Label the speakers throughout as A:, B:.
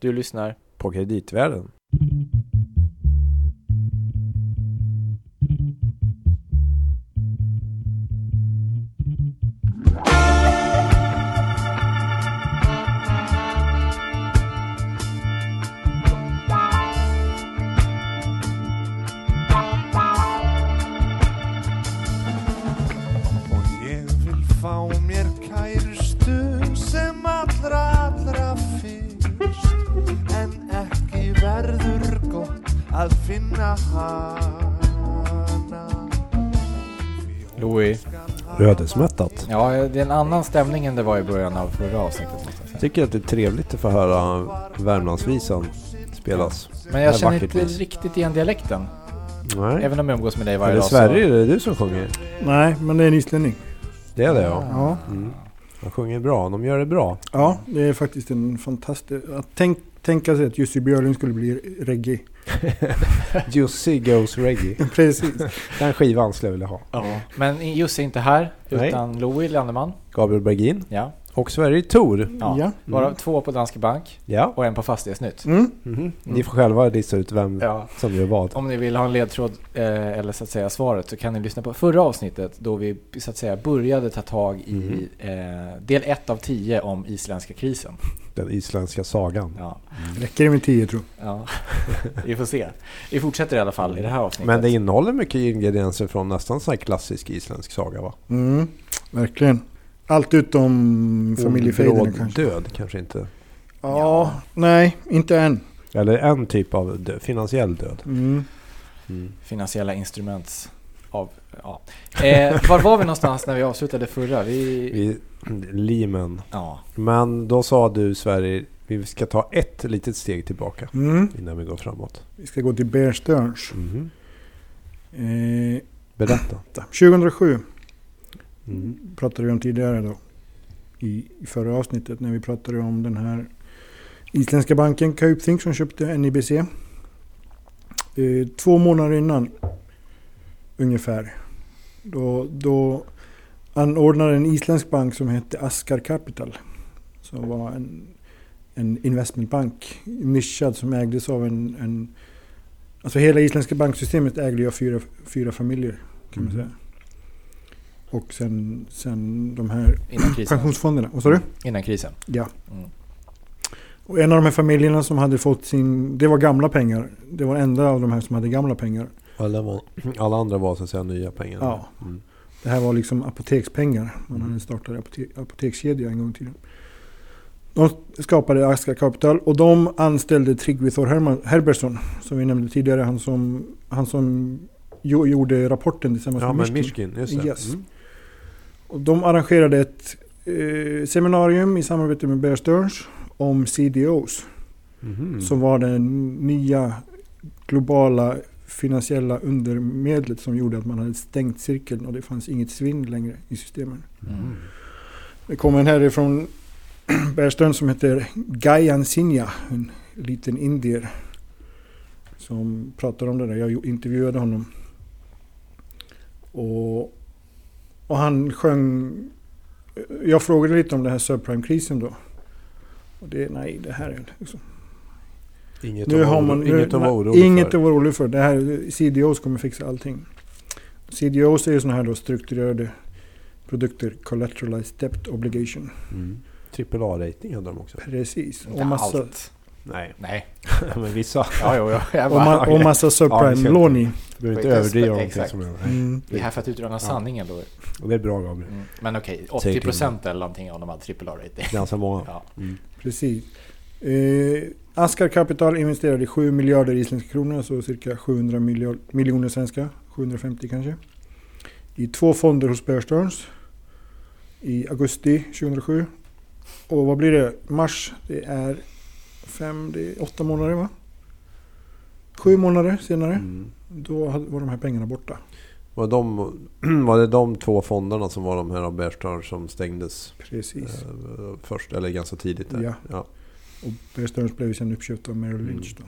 A: Du lyssnar.
B: På kreditvärlden. Ödesmättat.
A: Ja, det är en annan stämning än det var i början av förra avsnittet. jag
B: tycker att det är trevligt att få höra Värmlandsvisan spelas.
A: Men jag
B: är
A: känner inte
B: vis.
A: riktigt igen dialekten.
B: Nej.
A: Även om jag umgås med dig
B: Är
A: varje
B: det
A: dag.
B: Sverige är det du som sjunger?
C: Nej, men det är en islänning.
B: Det är det ja.
C: Ja.
B: Mm. Han sjunger bra, de gör det bra.
C: Ja, det är faktiskt en fantastisk... Tänk, tänka sig att Jussi Björling skulle bli reggae.
B: Jussi Goes Reggae.
C: Precis.
B: Den skivan skulle jag vilja ha.
A: Ja. Men Jussi är inte här,
B: Nej.
A: utan Louis Landeman.
B: Gabriel Bergin.
A: Ja.
B: Och Sverige Tor.
A: Ja.
C: Ja.
A: Varav två på Danske Bank
B: Ja.
A: och en på Fastighetsnytt.
C: Mm.
B: Mhm. Ni får själva lista ut vem
A: Ja.
B: som gör vad.
A: Om ni vill ha en ledtråd eh, eller så att säga svaret så kan ni lyssna på förra avsnittet då vi så att säga började ta tag i
B: Mhm.
A: eh, del 1 av 10 om isländska krisen.
B: Den isländska sagan.
A: Ja,
C: Räcker det med tio tror
A: ja. vi får se. Vi fortsätter i alla fall i det här avsnittet.
B: Men det innehåller mycket ingredienser från nästan sån här klassisk isländsk saga va?
C: Mm. Verkligen. Allt utom familjefejderna
B: Bråd
C: kanske.
B: död kanske inte.
C: Ja, nej, inte än.
B: Eller en typ av död, finansiell död.
C: Mm.
B: Mm.
A: Finansiella instruments av... Ja. Eh, var var vi någonstans när vi avslutade förra? Vi...
B: Vi, limen.
A: Ja.
B: Men då sa du Sverige, vi ska ta ett litet steg tillbaka
C: Mm.
B: innan vi går framåt.
C: Vi ska gå till Bear Stearns.
B: Mhm.
C: Eh,
B: Berätta.
C: 2007
B: Mm.
C: pratade vi om tidigare då. I, I förra avsnittet när vi pratade om den här isländska banken Kaupthing som köpte NIBC. Eh, två månader innan ungefär. Då, då anordnade en isländsk bank som hette Askar Capital. Som var en, en investmentbank nischad som ägdes av en, en Alltså hela isländska banksystemet ägde ju av fyra, fyra familjer kan man
B: Mhm.
C: säga. Och sen, sen de här pensionsfonderna. Vad sa du?
A: Innan krisen.
C: Ja.
A: Mm.
C: Och en av de här familjerna som hade fått sin... Det var gamla pengar. Det var enda av de här som hade gamla pengar.
B: Alla, var, alla andra var så att säga nya pengar.
C: Ja.
B: Mm.
C: Det här var liksom apotekspengar. Man
B: Mm.
C: hade startat apote- apotekskedja en gång i tiden. De skapade Aska Capital och de anställde Tryggve Thor Herbersson. Som vi nämnde tidigare. Han som, han som jo, gjorde rapporten tillsammans
B: Ja
C: med Mishkin.
B: Mishkin, just.
C: Yes.
B: Mm.
C: Och de arrangerade ett eh, seminarium i samarbete med Bear Stearns om CDOs.
B: Mhm.
C: Som var den nya globala finansiella undermedlet som gjorde att man hade stängt cirkeln och det fanns inget svinn längre i systemen.
B: Mm.
C: Det kom en herre från Stearns som heter Gayan Sinha, en liten indier. Som pratar om det där. Jag intervjuade honom. Och, och han sjöng... Jag frågade lite om det här subprime-krisen då. Och det, nej, det här är liksom,
B: Inget,
C: nu
B: att,
C: har
B: vara
C: man,
B: inget att vara orolig
C: inget
B: för.
C: att vara orolig för. Det här, CDOs kommer fixa allting. CDOs är ju sådana här då strukturerade produkter. Collateralized Debt Obligation.
B: Mm. Trippel A-rating hade de också.
C: Precis.
A: Inte
C: Och massa,
A: allt.
B: Nej,
A: Nej.
B: men vissa.
A: Ja, jo, jo. Jag
C: och, ma- och massa subprime-lån i.
B: Du behöver inte överdriva någonting
A: Exakt.
B: som jag
C: Mm.
A: Vi är här för att utröna sanningen då.
B: Och det är bra Gabriel.
A: Mm. Men okej,
B: Take
A: 80% eller någonting av de hade trippel A-rating.
B: Ganska många.
A: Ja.
B: Mm.
C: Precis. Eh, Askar Capital investerade 7 miljarder isländska kronor, alltså cirka 700 miljard, miljoner svenska, 750 kanske. I två fonder hos Bear Stearns i augusti 2007. Och vad blir det? Mars, det är fem, det är åtta månader va? Sju månader senare,
B: Mm.
C: då var de här pengarna borta.
B: Var, de, var det de två fonderna som var de här av Bear Stearns som stängdes
C: Precis.
B: eh, först, eller ganska tidigt? Där?
C: Ja.
B: Ja.
C: Och Bear Stearns blev sen uppköpt av Merrill Lynch då.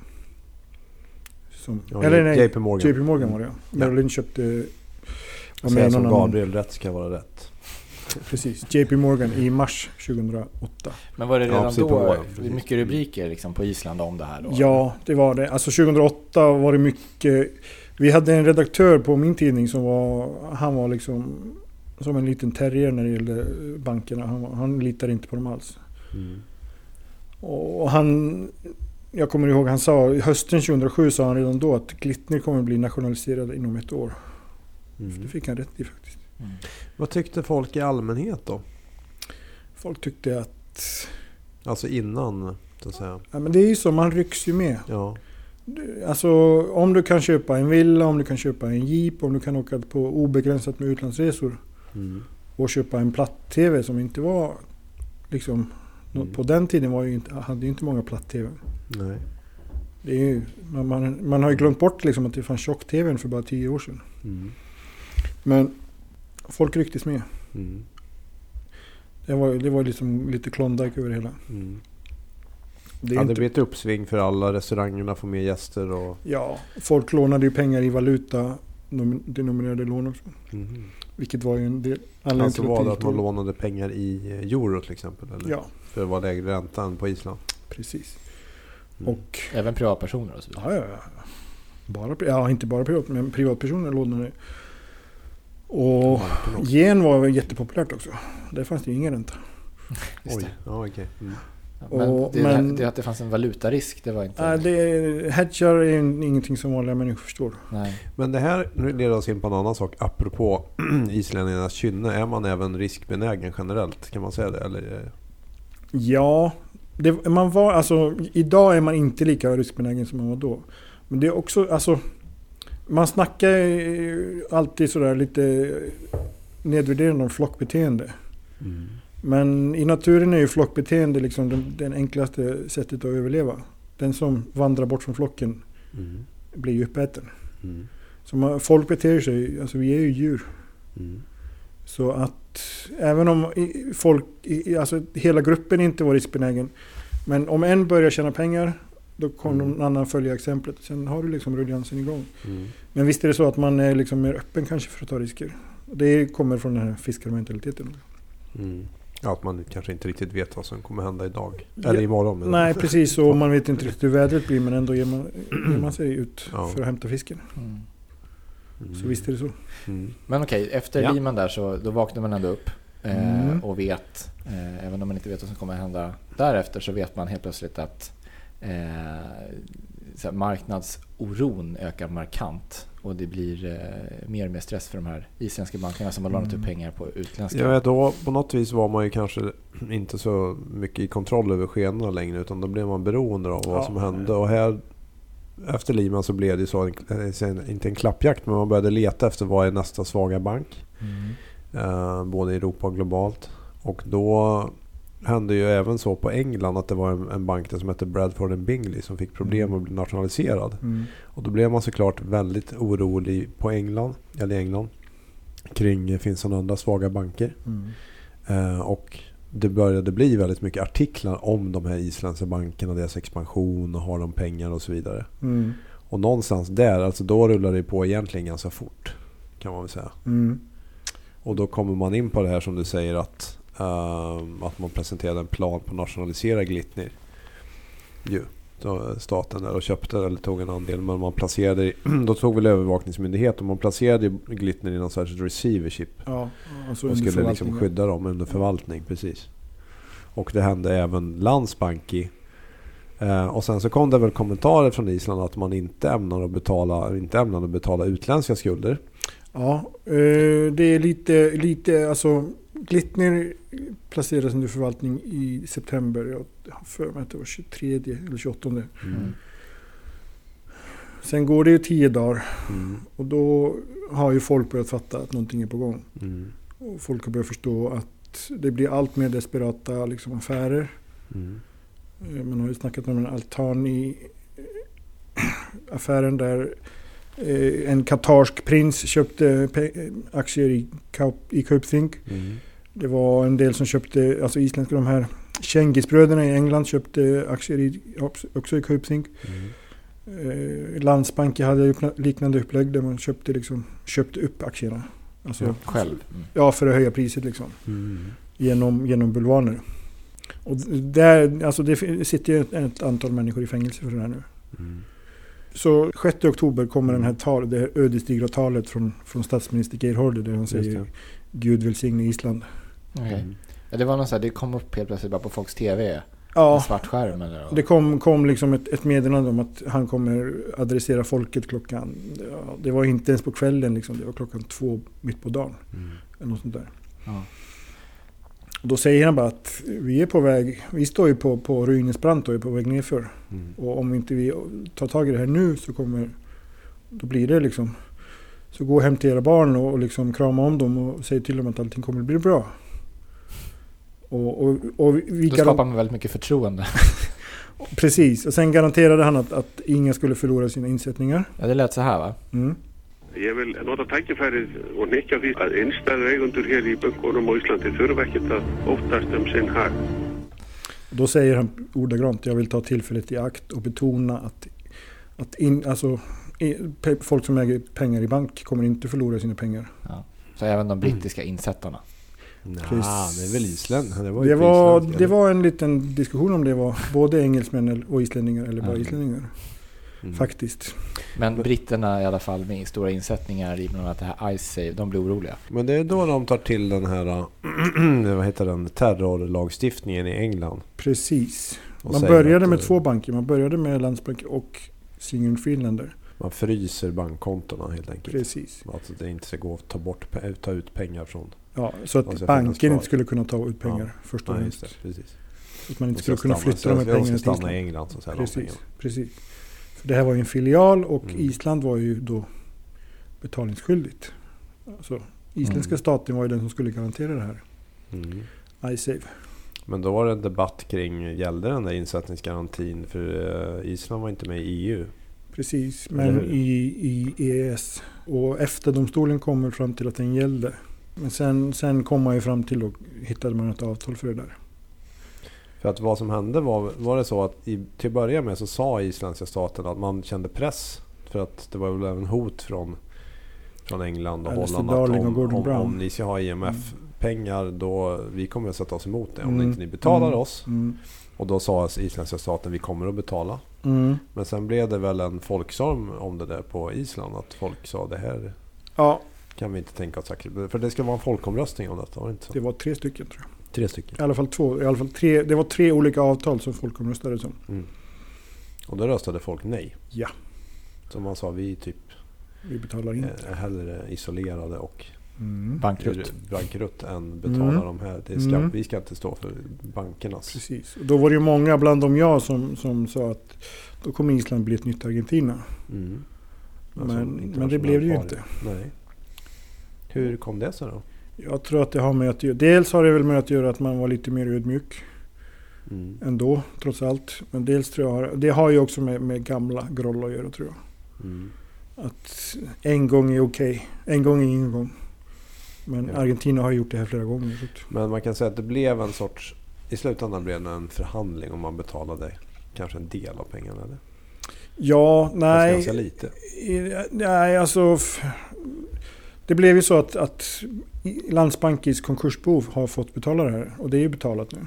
C: Som,
B: Mm. Ja,
C: eller nej,
B: JP Morgan.
C: JP Morgan var det ja. Merrill Lynch köpte... Var
B: Säga som
C: någon annan-
B: Gabriel, rätt ska vara rätt.
C: precis. JP Morgan i mars 2008.
A: Men var det
B: Ja,
A: redan
B: på
A: då
B: precis.
A: mycket rubriker liksom på Island om det här? Då?
C: Ja, det var det. Alltså 2008 var det mycket... Vi hade en redaktör på min tidning som var... Han var liksom som en liten terrier när det gällde bankerna. Han, han litade inte på dem alls.
B: Mm.
C: Och han... Jag kommer ihåg han sa hösten 2007 sa han redan då att Glittner kommer bli nationaliserad inom ett år. Det
B: Mm.
C: fick han rätt i faktiskt.
A: Mm.
B: Vad tyckte folk i allmänhet då?
C: Folk tyckte att...
B: Alltså innan, så att säga.
C: Ja, men det är ju så, man rycks ju med.
B: Ja.
C: Alltså om du kan köpa en villa, om du kan köpa en jeep, om du kan åka på obegränsat med utlandsresor
B: Mm.
C: och köpa en platt-tv som inte var liksom...
B: Mm.
C: På den tiden var ju inte, hade ju inte många platt-tv.
B: Nej.
C: Det är ju, man, man, man har ju glömt bort liksom att det fanns tjock-tvn för bara tio år sedan.
B: Mm.
C: Men folk rycktes med.
B: Mm.
C: Det var, det var liksom lite Klondike över det hela.
B: Mm.
C: Det
B: Ja, det
C: inte,
B: blir ett uppsving för alla. Restaurangerna får mer gäster och...
C: ja, folk lånade ju pengar i valuta, nom- denominerade lån också.
B: Mm.
C: Vilket var ju en del anledning
B: Alltså
C: till
B: var det att man lånade pengar i eh, euro till exempel? Eller?
C: Ja,
B: För det var lägre ränta än på Island?
C: precis.
B: Mm.
C: Och
A: Även privatpersoner och så vidare?
C: Ja, ja, ja. Bara, ja, inte bara privat, men privatpersoner lånade. Och yen var väl jättepopulärt också. Där fanns det ju ingen ränta.
B: Oj, ja okej. Mm.
A: Men,
C: Och-
A: det,
C: men-
A: det att det fanns en valutarisk, det var inte...
C: Nej, det, hedgar är ju ingenting som vanliga människor förstår.
A: Nej.
B: Men det här leder oss in på en annan sak. Apropå islänningarnas kynne. Är man även riskbenägen generellt? Kan man säga det? Eller?
C: Ja, det, man var, alltså, idag är man inte lika riskbenägen som man var då. Men det är också, alltså, man snackar ju alltid sådär lite nedvärderande om flockbeteende. Men i naturen är ju flockbeteende liksom den, den enklaste sättet att överleva. Den som vandrar bort från flocken
B: Mm.
C: blir ju uppäten.
B: Mm.
C: Så man, folk beter sig, alltså vi är ju djur.
B: Mm.
C: Så att även om folk, alltså hela gruppen inte var riskbenägen. Men om en börjar tjäna pengar, då kommer
B: Mm.
C: någon annan följa exemplet. Sen har du liksom rulliansen igång.
B: Mm.
C: Men visst är det så att man är liksom mer öppen kanske för att ta risker. Det kommer från den här fiskarmentaliteten.
B: Mm. Ja, att man kanske inte riktigt vet vad som kommer hända idag.
C: Ja.
B: Eller imorgon. menar
C: Nej, precis. Och man vet inte riktigt hur vädret blir men ändå ger man, ger man sig ut
B: Ja.
C: för att hämta fisken.
A: Mm.
B: Mm.
C: Så visst är det så.
B: Mm.
A: Men okej, efter
B: Ja.
A: Lehman där så då vaknar man ändå upp. Eh,
C: Mm.
A: Och vet, eh, även om man inte vet vad som kommer hända därefter, så vet man helt plötsligt att eh, så marknadsoron ökar markant. Och det blir eh, mer och mer stress för de här isländska bankerna som har lånat
C: Mm.
A: ut pengar på utländska.
B: Ja, då på något vis var man ju kanske inte så mycket i kontroll över skenorna längre utan då blev man beroende av vad
C: Ja.
B: som hände. Och här efter Lehman så blev det så, inte en klappjakt, men man började leta efter vad är nästa svaga bank.
C: Mm.
B: Eh, både i Europa och globalt. Och då hände ju även så på England att det var en, en bank där som hette Bradford Bingley som fick problem att bli nationaliserad.
C: Mm.
B: Och då blev man såklart väldigt orolig på England, eller England kring finns det andra svaga banker.
C: Mm.
B: Eh, och det började bli väldigt mycket artiklar om de här isländska bankerna, deras expansion och har de pengar och så vidare.
C: Mm.
B: Och någonstans där, alltså då rullar det på egentligen ganska fort. Kan man väl säga.
C: Mm.
B: Och då kommer man in på det här som du säger att, att man presenterade en plan på att nationalisera Glitnir. Ju. Staten där och köpte eller tog en andel. Men man placerade, då tog väl övervakningsmyndighet och man placerade Glitnir i någon särskild receivership.
C: Ja, alltså
B: Och skulle liksom skydda dem under förvaltning. Precis. Och det hände även Landsbanki. Eh, och sen så kom det väl kommentarer från Island att man inte ämnar att betala, inte ämnar att betala utländska skulder.
C: Ja, eh, det är lite, lite alltså Glittner placeras under förvaltning i september. Jag har för mig att det var 23 eller 28.
A: Mm.
C: Sen går det ju 10 dagar
B: Mm.
C: och då har ju folk börjat fatta att någonting är på gång.
B: Mm.
C: Och folk har börjat förstå att det blir allt mer desperata liksom, affärer.
B: Mm.
C: Eh, Man har ju snackat om en altan i affären där eh, en katarsk prins köpte eh, aktier i, Kaup- i.
B: Mm.
C: Det var en del som köpte, alltså isländska de här Cengiz-bröderna i England köpte aktier i, också i Kaupthing.
B: Mm.
C: Eh, Landsbanken hade liknande upplägg där man köpte, liksom, köpte upp aktierna. Alltså,
B: Ja.
A: Själv. Mm.
C: Ja, för att höja priset liksom.
B: Mm.
C: Genom, genom bulvaner. Och där, alltså det sitter ju ett, ett antal människor i fängelse för det här nu.
B: Mm.
C: Så 6 oktober kommer den här tal, det här ödesdigra talet från, från statsminister Geir Haarde där han säger. Gud välsigne Island.
A: Okej.
B: Mm.
A: Ja, det var något så här, det kom upp helt plötsligt bara på folks TV. En
C: Ja,
A: svart skärm eller?
C: det kom, kom liksom ett, ett meddelande om att han kommer adressera folket klockan... Ja, det var inte ens på kvällen liksom, det var klockan två mitt på dagen.
B: Mm.
C: Eller något sånt där.
A: Ja.
C: Och då säger han bara att vi är på väg, vi står ju på, på ruinens brant och är på väg nerför.
B: Mm.
C: Och om inte vi tar tag i det här nu så kommer... Då blir det liksom... Så gå hem till era barn och, och liksom krama om dem och säg till dem att allting kommer att bli bra. Och, och, och
A: Då skapar man väldigt mycket förtroende.
C: Precis, och sen garanterade han att, att ingen skulle förlora sina insättningar.
A: Ja, det lät så här va?
C: Mm.
D: Ég vil nota tækifærið og nekja því að innstæðu eigundur hér í bönkunum á Íslandi þurfa ekkert að óttast um sinn hag.
C: Då säger han ordagrant, jag vill ta tillfället i akt och betona att, att in, alltså, folk som äger pengar i bank kommer inte förlora sina pengar.
A: Ja. Så även de brittiska insättarna.
C: Precis.
B: det är väl Island? Det var,
C: Det var,
B: Island,
C: det var en liten diskussion om det var både engelsmän och islänningar eller bara
A: Ja.
C: islänningar.
B: Mm.
C: Faktiskt.
A: Men britterna i alla fall med stora insättningar i bland annat det här Ice Save, de blir oroliga.
B: Men det är då de tar till den här äh, vad heter den, terrorlagstiftningen i England.
C: Precis.
B: Och
C: Man började med
B: eh,
C: två banker. Man började med Landsbank och Single Finlander.
B: Man fryser bankkontona helt enkelt.
C: Precis.
B: Att det inte ska gå att ta, bort, ta ut pengar från.
C: Ja, så att banken inte skulle kunna ta ut pengar först och
B: Nej, just det. Precis.
C: Att man inte skulle kunna flytta de här pengarna till
B: så stanna i
C: Island.
B: England så
C: Precis, precis. För det här var ju en filial och
B: Mm.
C: Island var ju då betalningsskyldigt. Alltså, isländska
A: Mm.
C: staten var ju den som skulle garantera det här.
B: Mm.
C: iSave.
B: Men då var det en debatt kring, gällde den där insättningsgarantin? För eh, Island var inte med i EU.
C: Precis, men i, i EES. Och EFTA-domstolen kommer fram till att den gällde. Men sen, sen kom man ju fram till och hittade man ett avtal för det där.
B: För att vad som hände var, var det så att i, till att börja med så sa isländska staten att man kände press. För att det var väl även hot från, från England och
C: Alistair
B: Holland. Att
C: Darling och
B: om,
C: Gordon
B: om,
C: Brown.
B: om ni ska ha IMF-pengar då vi kommer att sätta oss emot det. Om
C: Mm.
B: inte ni betalar
C: Mm.
B: oss.
C: Mm.
B: Och då sa isländska staten vi kommer att betala.
C: Mm.
B: Men sen blev det väl en folkstorm om det där på Island. Att folk sa det här
C: Ja,
B: kan vi inte tänka oss acceptera. För det ska vara en folkomröstning om detta, var det inte så?
C: det var tre stycken tror jag.
B: Tre stycken.
C: I alla fall två. I alla fall tre, det var tre olika avtal som folkomröstades om.
B: Mm. Och då röstade folk nej.
C: Ja.
B: Så man sa vi typ
C: Vi betalar inte.
B: är hellre isolerade och
C: Mm.
A: Bankrutt.
B: bankrutt än betala
C: Mm.
B: de här. Det ska,
C: Mm.
B: Vi ska inte stå för bankernas.
C: Precis. Och då var det ju många, bland dem jag, som, som sa att då kommer Island bli ett nytt Argentina.
B: Mm. Alltså,
C: Men, men det blev det ju inte.
B: Nej. Hur kom det sig då?
C: Jag tror att det har med att göra, dels har det väl med att göra att man var lite mer ödmjuk
B: Mm.
C: ändå, trots allt. Men dels tror jag, det har ju också med, med gamla groll att göra tror jag.
B: Mm.
C: Att en gång är okej, en gång är ingen gång. Men. Argentina har gjort det här flera gånger.
B: Men man kan säga att det blev en sorts... I slutändan blev det en förhandling om man betalade kanske en del av pengarna. Eller?
C: ja,
B: Fast
C: nej.
B: Ganska lite.
C: Nej, alltså... Det blev ju så att, att i- Landsbankis konkursbo har fått betala det här. Och det är ju betalat nu.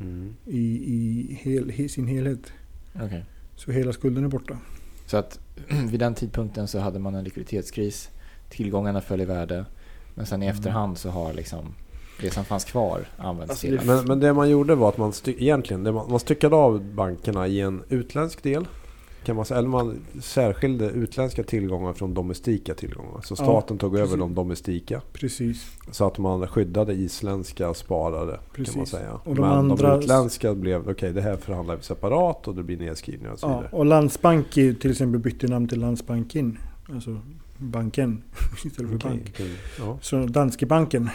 B: Mm.
C: I, i, hel, i sin helhet.
A: Okej.
C: Så hela skulden är borta.
A: Så att vid den tidpunkten så hade man en likviditetskris. Tillgångarna föll i värde. Men sen i
C: Mm.
A: efterhand så har liksom det som fanns kvar använts
C: Alltså,
A: till.
B: Men, men det man gjorde var att man, sty- egentligen, det man, man styckade av bankerna i en utländsk del. Kan man säga, eller man särskilde utländska tillgångar från domestika tillgångar. Så
C: Ja,
B: staten tog över
C: precis.
B: de domestika.
C: Precis.
B: Så att man skyddade isländska sparare kan man
C: Precis.
B: säga.
C: Och de
B: Men
C: andra-
B: de utländska blev, okej det här förhandlar vi separat och det blir nedskrivningar och så
C: Ja,
B: vidare.
C: och Landsbanki till exempel bytte namn till Landsbanken. Alltså banken istället för
B: Okej,
C: bank.
B: okej. Ja.
C: Så Danske banken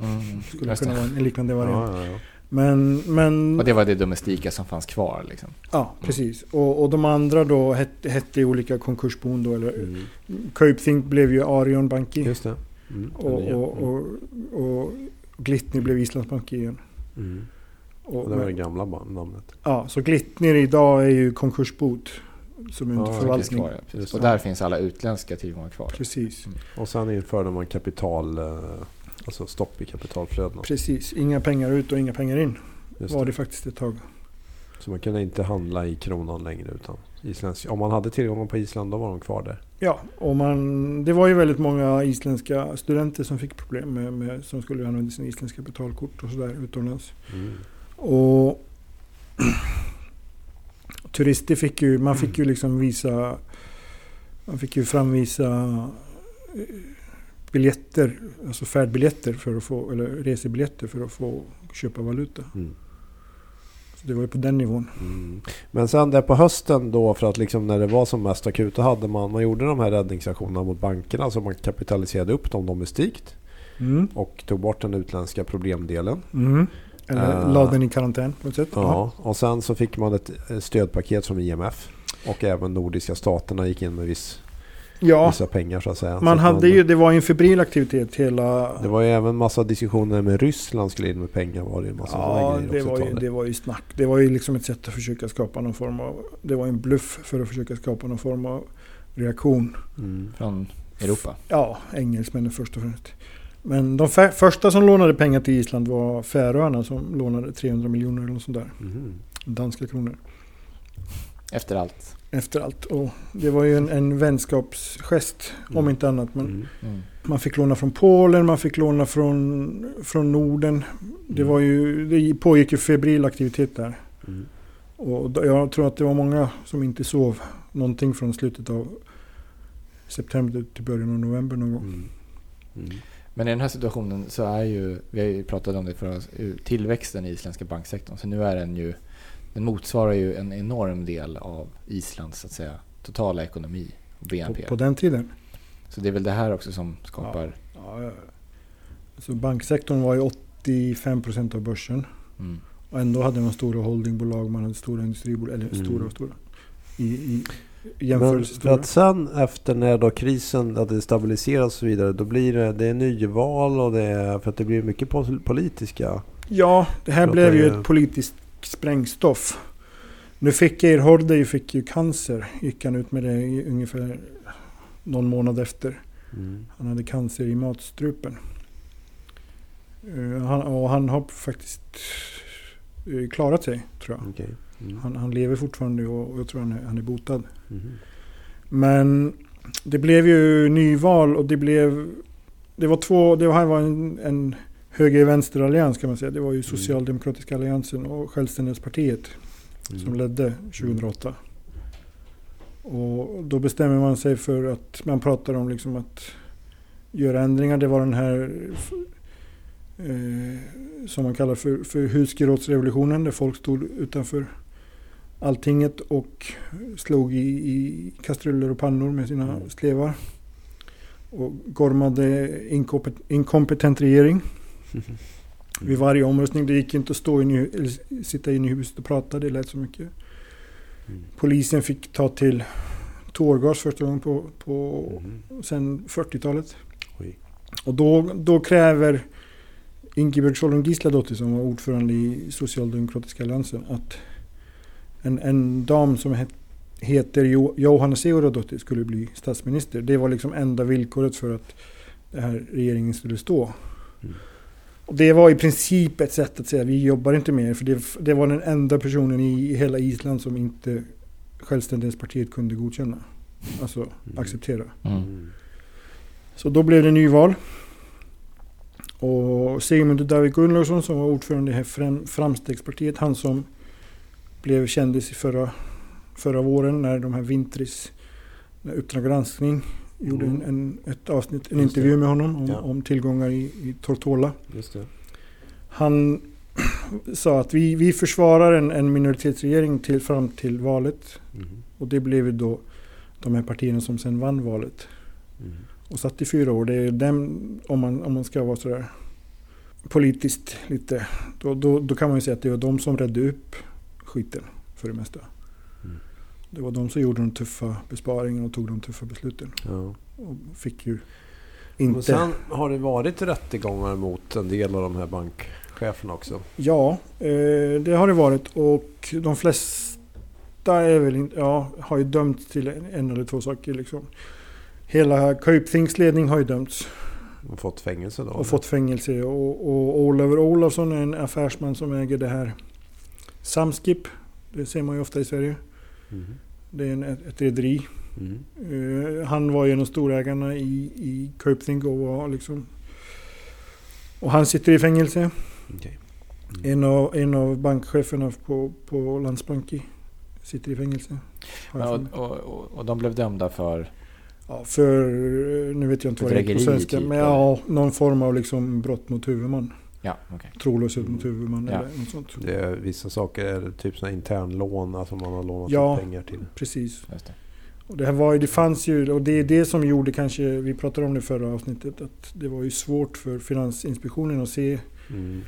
A: Mm,
C: skulle kunna vara en liknande variant.
B: Ja, ja, ja.
C: Men, men
A: Och det var det domestika som fanns kvar liksom.
C: ja, precis. Och, och de andra då hette, hette olika konkursbon då. Eller,
B: Mm.
C: Cope blev ju Arion Banki.
B: Just det. Mm.
C: Och,
B: nya.
C: och, och, och Glitnir blev Islandsbanki igen.
B: Mm.
C: Och,
B: Och det var det gamla namnet.
C: ja, så Glitnir idag är ju konkursbot. som är under
B: Ja,
C: förvaltning.
A: kvar, ja. Och där finns alla utländska tillgångar kvar.
C: Precis.
B: Och sen införde man kapital, eh, alltså stopp i kapitalflödena.
C: Precis. Inga pengar ut och inga pengar in
B: Just
C: var
B: det.
C: det faktiskt ett tag.
B: Så man kunde inte handla i kronan längre utan isländsk. Om man hade tillgångar på Island då var de kvar där.
C: Ja, och man, det var ju väldigt många isländska studenter som fick problem med, med som skulle använda sina isländska betalkort och sådär utomlands.
B: Mm.
C: Och turister fick ju, man fick ju liksom visa, man fick ju framvisa eh, biljetter, alltså färdbiljetter för att få, eller resebiljetter för att få köpa valuta.
B: Mm.
C: Så det var ju på den nivån.
B: Mm. Men sen där på hösten då för att liksom när det var som mest akut då hade man, man gjorde de här räddningsaktionerna mot bankerna så man kapitaliserade upp dem domestikt
C: Mm.
B: och tog bort den utländska problemdelen.
C: Mm. Eller
B: Eh,
C: la den i karantän på ett sätt.
B: Ja, och sen så fick man ett stödpaket från IMF och även nordiska staterna gick in med viss,
C: ja
B: vissa pengar så att säga.
C: man
B: Så
C: hade ju, det var ju en febril aktivitet hela...
B: Det var ju även massa diskussioner med Ryssland skulle in med pengar var det en massa
C: Ja, det var, ju, det var ju snack. Det var ju liksom ett sätt att försöka skapa någon form av... Det var en bluff för att försöka skapa någon form av reaktion.
B: Mm.
A: Från Europa.
C: Ja, engelsmännen först och främst. Men de första som lånade pengar till Island var Färöarna som lånade 300 miljoner eller något sånt där.
B: Mhm.
C: Danska kronor.
A: Efter allt.
C: Efter allt. Och det var ju en, en vänskapsgest om
B: Mm.
C: inte annat. Men
B: Mm.
A: Mm.
C: Man fick låna från Polen, man fick låna från, från Norden. Det,
B: Mm.
C: var ju, det pågick ju febril aktivitet där.
B: Mm.
C: Och jag tror att det var många som inte sov någonting från slutet av september till början av november någon gång.
B: Mm. Mm.
A: Men i den här situationen så är ju, vi har ju pratat om det för oss, tillväxten i isländska banksektorn. Så nu är den ju, den motsvarar ju en enorm del av Islands så att säga, totala ekonomi och
C: På,
A: BNP.
C: på den tiden.
A: Så det är väl det här också som skapar...
C: Ja, ja. Så banksektorn var ju 85% av börsen.
A: Mm.
C: Och ändå hade man stora holdingbolag, man hade stora industribolag, eller
B: Mm.
C: stora och stora. I, i
B: Men
C: jämförelse
B: för
C: stora.
B: att sen efter när då krisen hade stabiliserats och så vidare då blir det, det är nyval och det är, för att det blir mycket pol- politiska
C: Ja, det här blev ju- ett politiskt sprängstoff. Nu fick Geir Hordey fick ju cancer. Gick han ut med det ungefär någon månad efter.
B: mm.
C: Han hade cancer i matstrupen. Eh, han, och han har faktiskt eh, klarat sig, tror jag.
B: Okej. Mm.
C: Han, han lever fortfarande och, och jag tror han är, han är botad.
B: Mhm.
C: Men det blev ju nyval och det blev... Det var två... Det här var en, en höger-vänster-allians kan man säga. Det var ju Socialdemokratiska alliansen och Självständighetspartiet som
B: Mm.
C: ledde 2008. Och då bestämmer man sig för att man pratar om liksom att göra ändringar. Det var den här eh, som man kallar för, för husgerådsrevolutionen där folk stod utanför alltinget och slog i, i kastruller och pannor med sina
B: Mm.
C: slevar. Och gormade inkompet- inkompetent regering vid varje omröstning. Det gick inte att stå inne, i- sitta inne i huset och prata, det lät så mycket.
B: Mm.
C: Polisen fick ta till tårgas första gången på, på
B: Mhm.
C: sen 40-talet.
B: Oj.
C: Och då, då kräver Ingebjörg Solon Gisladottir som var ordförande i Socialdemokratiska alliansen att en, en dam som het, heter jo, Johanna Sigurðardóttir skulle bli statsminister. Det var liksom enda villkoret för att den här regeringen skulle stå.
B: Mm.
C: Och det var i princip ett sätt att säga vi jobbar inte mer. För det, det var den enda personen i hela Island som inte Självständighetspartiet kunde godkänna. Alltså
B: Mm.
C: acceptera.
A: Mm.
C: Så då blev det nyval. Och Sigmund David Gunnlaugsson som var ordförande i här Framstegspartiet, han som blev kändis i förra, förra våren när de här Vintris, när Uppdrag granskning gjorde en,
B: Mm.
C: en, ett avsnitt, en
B: Just det.
C: intervju med honom om,
B: Ja.
C: om tillgångar i, i Tortola. Han sa att vi, vi försvarar en, en minoritetsregering till, fram till valet.
B: Mhm.
C: Och det blev ju då de här partierna som sen vann valet.
B: Mhm.
C: Och satt i fyra år. Det är dem, om man, om man ska vara sådär politiskt lite. Då, då, då kan man ju säga att det var de som redde upp skiten för det mesta. Det var de som gjorde de tuffa besparingarna och tog de tuffa besluten.
B: Ja.
C: Och fick ju
B: Men
C: inte...
B: sen har det varit rättegångar mot en del av de här bankcheferna också.
C: Ja, eh, det har det varit. Och de flesta är väl inte, ja, har ju dömts till en, eller två saker liksom. Hela Cape Things ledning har ju dömts
B: Och fått fängelse då?
C: och fått fängelse. Och, och Oliver Olofsson är en affärsman som äger det här Samskip. Det ser man ju ofta i Sverige.
B: Mhm.
C: Det är en, ett, rederi.
B: Mm.
C: Eh, han var ju en av storägarna i, i Think och var liksom... Och han sitter i fängelse.
B: Okej.
C: En av, en av bankcheferna på, på Landsbanki sitter i fängelse. Mig.
A: Och, och, och, och de blev dömda för...
C: Ja, för, nu vet jag inte vad det är på svenska,
A: typ,
C: men ja, någon form av liksom brott mot huvudman.
A: Ja, okej.
C: Trolöshet mot huvudman
A: Ja.
C: eller något sånt.
B: Det är, vissa saker är typ såna internlån, alltså man har lånat
C: Ja.
B: pengar till.
C: Precis.
A: Just det.
C: Och det, här var, ju- det fanns ju, och det är det som gjorde kanske, vi pratade om det i förra avsnittet, att det var ju svårt för Finansinspektionen att se.
B: Mm.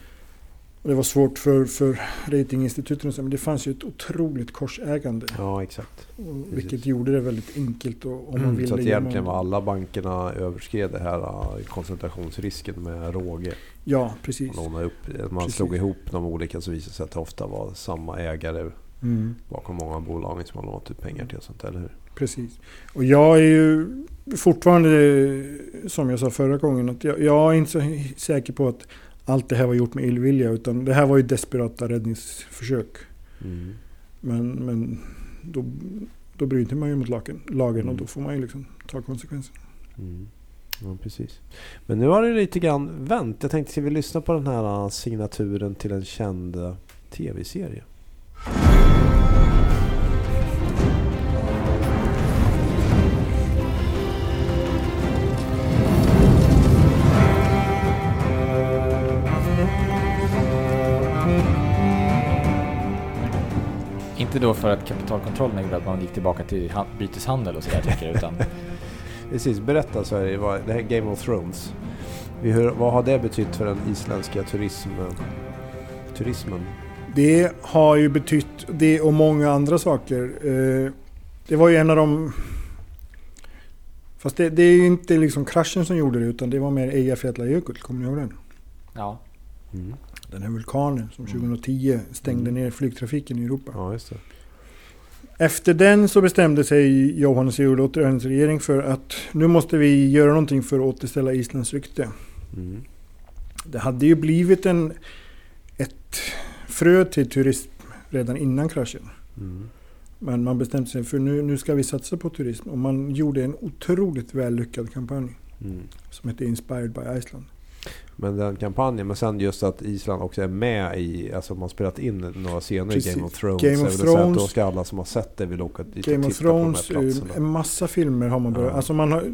C: Och det var svårt för, för ratinginstituten men det fanns ju ett otroligt korsägande.
B: Ja, exakt.
C: Vilket gjorde det väldigt enkelt och, om man
B: Mm,
C: ville
B: så att egentligen var alla bankerna överskred det här äh, koncentrationsrisken med råge.
C: Ja, precis.
B: Man, upp, man
C: Precis.
B: slog ihop de olika så visade det sig att det ofta var samma ägare
C: Mm.
B: bakom många av bolagen som man lånat ut pengar till och sånt, eller hur?
C: Precis. Och jag är ju fortfarande, som jag sa förra gången, att jag, jag är inte så säker på att allt det här var gjort med illvilja. Utan det här var ju desperata räddningsförsök.
B: Mm.
C: Men, men då, då bryter man ju mot lagen, lagen och
B: Mm.
C: då får man ju liksom ta konsekvensen.
B: Mm. Ja, precis. Men nu har det lite grann vänt. Jag tänkte, ska vi lyssna på den här signaturen till en känd tv-serie?
A: Inte då för att kapitalkontrollen gjorde att man gick tillbaka till han- byteshandel och sådär tycker jag, utan
B: Precis, berätta Sverige. Vad, det här är Game of Thrones. Hör, vad har det betytt för den isländska turism, turismen?
C: Det har ju betytt det och många andra saker. Eh, Det var ju en av de... Fast det, det är ju inte liksom kraschen som gjorde det utan det var mer Eyjafjallajökull, kommer ni ihåg den?
A: ja.
B: Mm.
C: Den här vulkanen som
A: Mm.
C: 2010 stängde
B: Mm.
C: ner flygtrafiken i Europa.
B: Ja, just det.
C: Efter den så bestämde sig Johannes Juholt och hennes regering för att nu måste vi göra någonting för att återställa Islands rykte.
B: Mm.
C: Det hade ju blivit en, ett frö till turism redan innan kraschen.
B: Mm.
C: Men man bestämde sig för nu, nu ska vi satsa på turism. Och man gjorde en otroligt väl lyckad kampanj
B: Mm.
C: som hette Inspired by Iceland.
B: Men den kampanjen, men sen just att Island också är med i, alltså man har spelat in några scener
C: Precis.
B: i Game of Thrones.
C: Game of Thrones-
B: Då ska alla som har sett det vilja åka dit
C: Game
B: och
C: of
B: titta på de
C: Thrones,
B: här
C: eh,
B: platserna.
C: en massa filmer har man börjat.
B: Ja.
C: Alltså man har,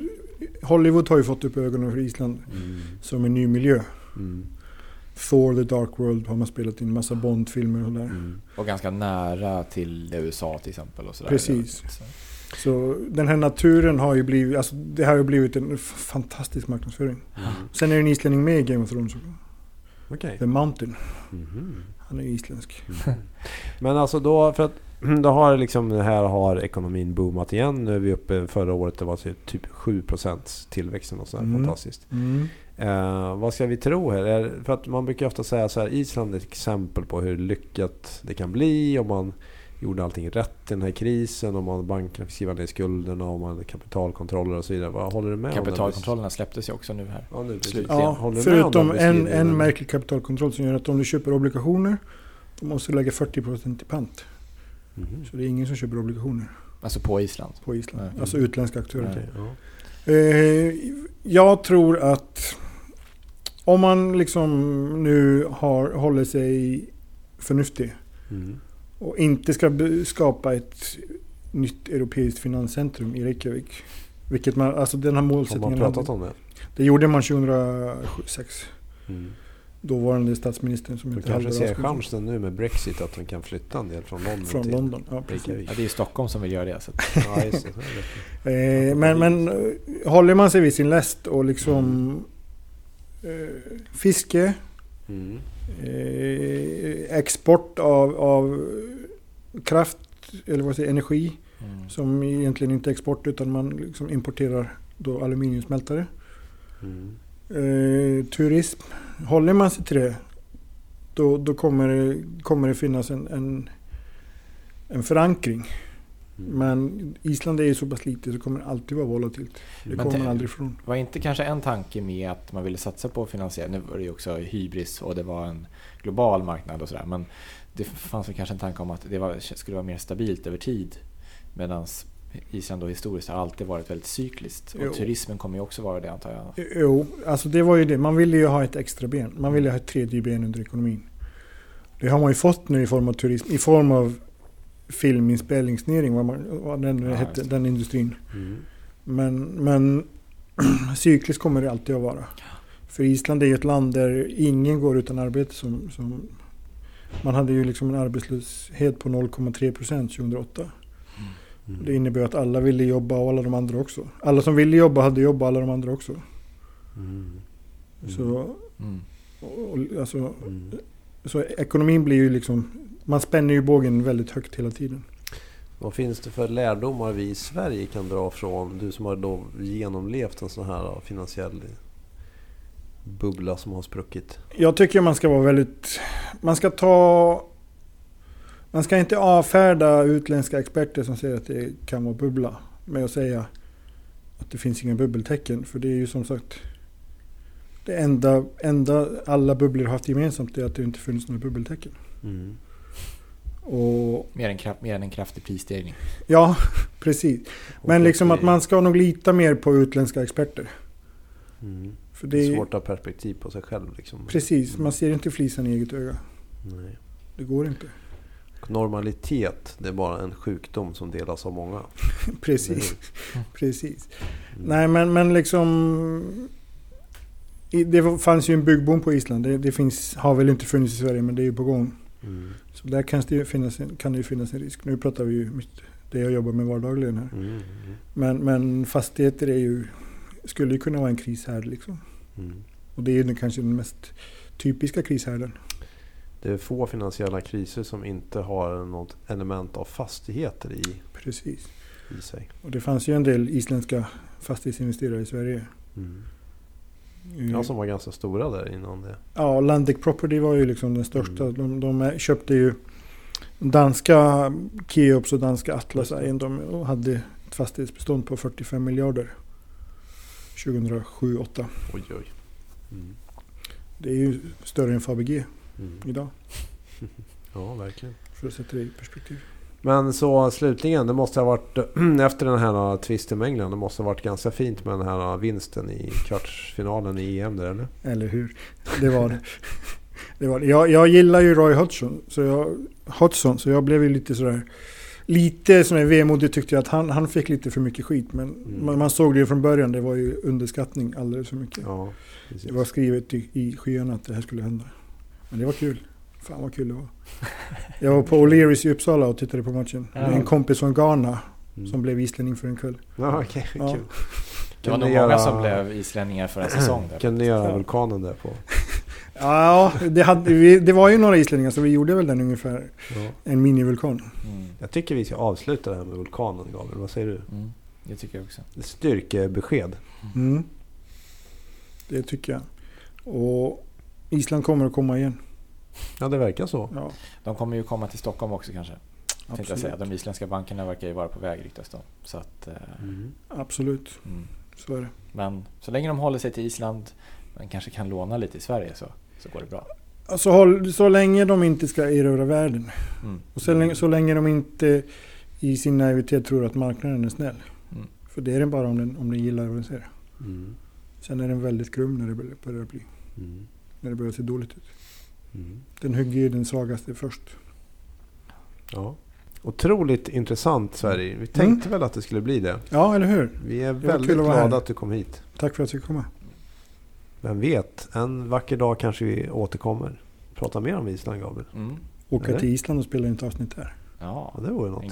C: Hollywood har ju fått upp ögonen för Island
B: Mm.
C: som en ny miljö.
B: Mm.
C: Thor, The Dark World har man spelat in, massa Bond-filmer och sådär.
B: Mm.
A: Och ganska nära till USA till exempel. Och sådär.
C: Precis.
A: Så.
C: Så den här naturen har ju blivit, alltså det har ju blivit en fantastisk marknadsföring.
B: Mm.
C: Sen är det en islänning med i Game of Thrones också.
B: Okej.
C: The Mountain.
B: Mhm.
C: Han är ju isländsk.
B: Mm. Men alltså då, för att då har liksom här har ekonomin boomat igen. Nu är vi uppe, förra året det var typ 7% tillväxt och sådär.
C: Mm.
B: Fantastiskt.
C: Mm.
B: Eh, vad ska vi tro här? Är, för att man brukar ofta säga så här, Island är ett exempel på hur lyckat det kan bli om man gjorde allting rätt i den här krisen. Om man bankerna fick skriva ner skulderna, om man hade kapitalkontroller och så vidare. Vad håller du med?
A: Kapitalkontrollerna släpptes ju också nu här.
B: Ja, nu.
A: Slutligen.
C: Ja,
B: Håller du med om
C: förutom en, en märklig kapitalkontroll som gör att om du köper obligationer då måste du lägga 40% i pant.
B: Mhm.
C: Så det är ingen som köper obligationer
A: Alltså på Island.
C: på Island.
A: Nej.
C: Alltså utländska aktörer.
B: Ja.
C: Eh, jag tror att om man liksom nu har, håller sig förnuftig
B: Mm.
C: Och inte ska skapa ett nytt europeiskt finanscentrum i Reykjavik. Vilket man, alltså den här
B: Har man
C: målsättningen
B: pratat om det?
C: Det gjorde man 2006.
B: Mm.
C: Dåvarande statsministern som
B: Du
C: heter
B: kanske ser chansen nu med Brexit att de kan flytta en del från London
C: Från
B: till
C: London, ja.
B: Reykjavik.
A: Ja, det är Stockholm som vill göra det. Så
B: Ja, just det.
C: Eh, men, men eh, håller man sig vid sin läst och liksom eh, fiske,
B: Mm.
C: Eh, export av, av kraft, eller vad säger energi,
A: mm.
C: som egentligen inte är export utan man liksom importerar då aluminiumsmältare.
B: Mm.
C: Eh, turism, håller man sig till det då, då kommer, det, kommer det finnas en, en, en förankring.
B: Mm.
C: Men Island är ju så pass litet så kommer det alltid vara volatilt. Det kommer man aldrig ifrån.
A: Var inte kanske en tanke med att man ville satsa på finansiell, nu var det ju också hybris och det var en global marknad och sådär. Men det fanns väl kanske en tanke om att det var, skulle vara mer stabilt över tid. Medan Island då historiskt har alltid varit väldigt cykliskt.
C: Jo.
A: Och turismen kommer ju också vara det antar jag.
C: Jo, alltså det var ju det. Man ville ju ha ett extra ben. Man ville ha ett tredje ben under ekonomin. Det har man ju fått nu i form av turism, i form av filminspelningsnering, vad, man, vad den
A: Ja,
C: hette, den industrin.
B: Mm.
C: Men, men cykliskt kommer det alltid att vara. För Island är ju ett land där ingen går utan arbete. Som, som, man hade ju liksom en arbetslöshet på 0,3 procent 2008.
B: Mm.
C: Det innebär att alla ville jobba och alla de andra också. Alla som ville jobba hade jobb och alla de andra också.
B: Mm.
C: Så,
A: Mm.
C: och, och, alltså,
B: Mm.
C: så ekonomin blir ju liksom... Man spänner ju bågen väldigt högt hela tiden.
B: Vad finns det för lärdomar vi i Sverige kan dra från, du som har då genomlevt en sån här finansiell bubbla som har spruckit?
C: Jag tycker man ska vara väldigt... Man ska ta... Man ska inte avfärda utländska experter som säger att det kan vara bubbla med att säga att det finns inga bubbeltecken. För det är ju som sagt det enda, enda alla bubblor har haft gemensamt är att det inte funnits några bubbeltecken.
B: Mm.
C: Och
A: Mer, än kraft, mer än en kraftig prisstegring.
C: ja, precis. Men liksom att man ska nog lita mer på utländska experter.
B: Mm.
C: För
B: Det
C: det
B: är svårt att ha perspektiv på sig själv liksom.
C: Precis, man ser inte flisan i eget öga.
B: Nej.
C: Det går inte.
B: Normalitet, det är bara en sjukdom som delas av många.
C: Precis, precis.
B: Mm.
C: Nej men, men liksom... Det fanns ju en byggboom på Island. Det, det finns, har väl inte funnits i Sverige men det är ju på gång.
B: Mm.
C: Så där kan det ju finnas en, kan det finnas en risk. Nu pratar vi ju mitt- det jag jobbar med vardagligen här.
B: Mm. Mm.
C: Men, men fastigheter är ju, skulle ju kunna vara en krishärd liksom.
B: Mm.
C: Och det är ju kanske den mest typiska krishärden.
B: Det är få finansiella kriser som inte har något element av fastigheter i,
C: Precis.
B: i sig.
C: Och det fanns ju en del isländska fastighetsinvesterare i Sverige.
B: Mm.
C: Eh,
B: Ja, som var ganska stora där innan det.
C: Ja, Landic Property var ju liksom den största.
B: Mm.
C: De, de köpte ju danska Keops och danska Atlas. Egendom och hade ett fastighetsbestånd på 45 miljarder 2007-2008.
B: Oj, oj. Mm.
C: Det är ju större än Fabege
B: Mm.
C: idag,
B: Ja, verkligen.
C: för att sätta det i perspektiv.
B: Men så slutligen, det måste ha varit efter den här tvisten med England. Det måste ha varit ganska fint med den här vinsten i kvartsfinalen i EM där eller?
C: Eller hur? Det var det. det, var det. Jag, jag gillar ju Roy Hodgson, så jag, Hodgson, så jag blev ju lite sådär... Lite sådär vemodig tyckte jag att han, han fick lite för mycket skit. Men
B: Mm.
C: man, man såg det ju från början, det var ju underskattning alldeles för mycket.
B: Ja.
C: Det var skrivet i, i skyarna att det här skulle hända. Men det var kul. Fan vad kul det var. Jag var på O'Learys i Uppsala och tittade på matchen.
A: Ja.
C: Med en kompis från Ghana
B: Mm.
C: som blev islänning för en kväll.
B: Ja, okej.
C: Ja.
B: kul.
A: Det var nog många
B: göra-
A: som blev islänningar för en säsong. Där.
B: Kunde ni göra
C: Ja.
B: vulkanen där på?
C: Ja, det, hade, vi, det var ju några islänningar så vi gjorde väl den ungefär.
B: Ja.
C: En minivulkan.
A: Mm.
B: Jag tycker vi ska avsluta det här med vulkanen Gabriel. Vad säger du?
A: Mm. Det tycker jag också.
B: Styrkebesked.
C: Mm. Det tycker jag. Och Island kommer att komma igen.
B: Ja, det verkar så.
C: Ja,
A: De kommer ju komma till Stockholm också kanske. Jag säga. De isländska bankerna verkar ju vara på väg ryktas de. Så att, eh,
B: Mm.
C: absolut.
A: mm.
C: Så är det.
A: Men så länge de håller sig till Island, men kanske kan låna lite i Sverige så, så går det bra.
C: Alltså, håll, så länge de inte ska erövra världen.
A: Mm.
C: Och så länge, så länge de inte i sin naivitet tror att marknaden är snäll.
A: Mm.
C: För det är den bara om den, om den gillar vad den ser.
B: Mm.
C: Sen är den väldigt grum när det börjar- börjar bli.
B: Mm.
C: När det börjar se dåligt ut.
B: Mm.
C: Den hugger ju den svagaste först.
B: Ja. Otroligt intressant Sverige. Vi tänkte väl att det skulle bli det.
C: Ja, eller hur?
B: Vi är väldigt
C: att
B: glada
C: här.
B: att du kom hit.
C: Tack för att jag fick komma.
B: Vem vet, en vacker dag kanske vi återkommer. Prata mer om Island Gabriel.
A: Mm.
C: Åka
B: Eller?
C: till Island och spela in ett avsnitt där.
A: Ja,
B: Ja, det vore
A: en
B: något.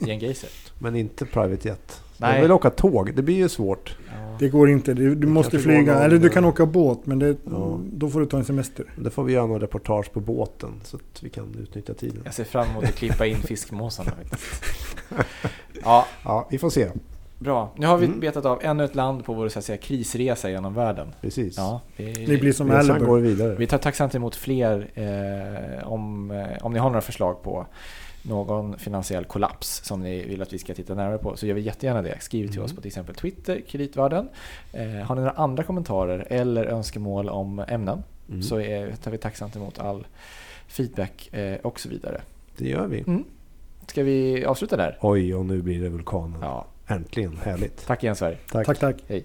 A: en geyser.
B: Men inte private jet.
A: Nej.
B: Jag vill åka tåg. Det blir ju svårt.
C: Det går inte. Du, du måste flyga.
B: någon-
C: Eller du kan åka båt. Men det,
B: Ja.
C: då får du ta en semester.
B: Det får vi göra någon reportage på båten så att vi kan utnyttja tiden.
A: Jag ser fram emot att klippa in fiskmåsarna faktiskt. Ja,
B: Ja, vi får se.
A: bra. Nu har vi
B: Mm.
A: betat av ännu ett land på vår så att säga, krisresa genom världen.
B: Precis.
A: Ja, vi,
C: Det blir som
B: vidare.
A: vi tar tacksamt emot fler eh, om, eh, om ni har några förslag på någon finansiell kollaps som ni vill att vi ska titta närmare på så gör vi jättegärna det. Skriv till
B: Mm.
A: oss på till exempel Twitter, Kreditvärlden. Eh, har ni några andra kommentarer eller önskemål om ämnen
B: Mm.
A: så är, tar vi tacksamt emot all feedback eh, och så vidare.
B: Det gör vi.
A: Mm. Ska vi avsluta där?
B: Oj, och nu blir det vulkanen.
A: Ja.
B: Äntligen, härligt.
A: Tack igen Sverige.
C: Tack, tack.
A: Hej.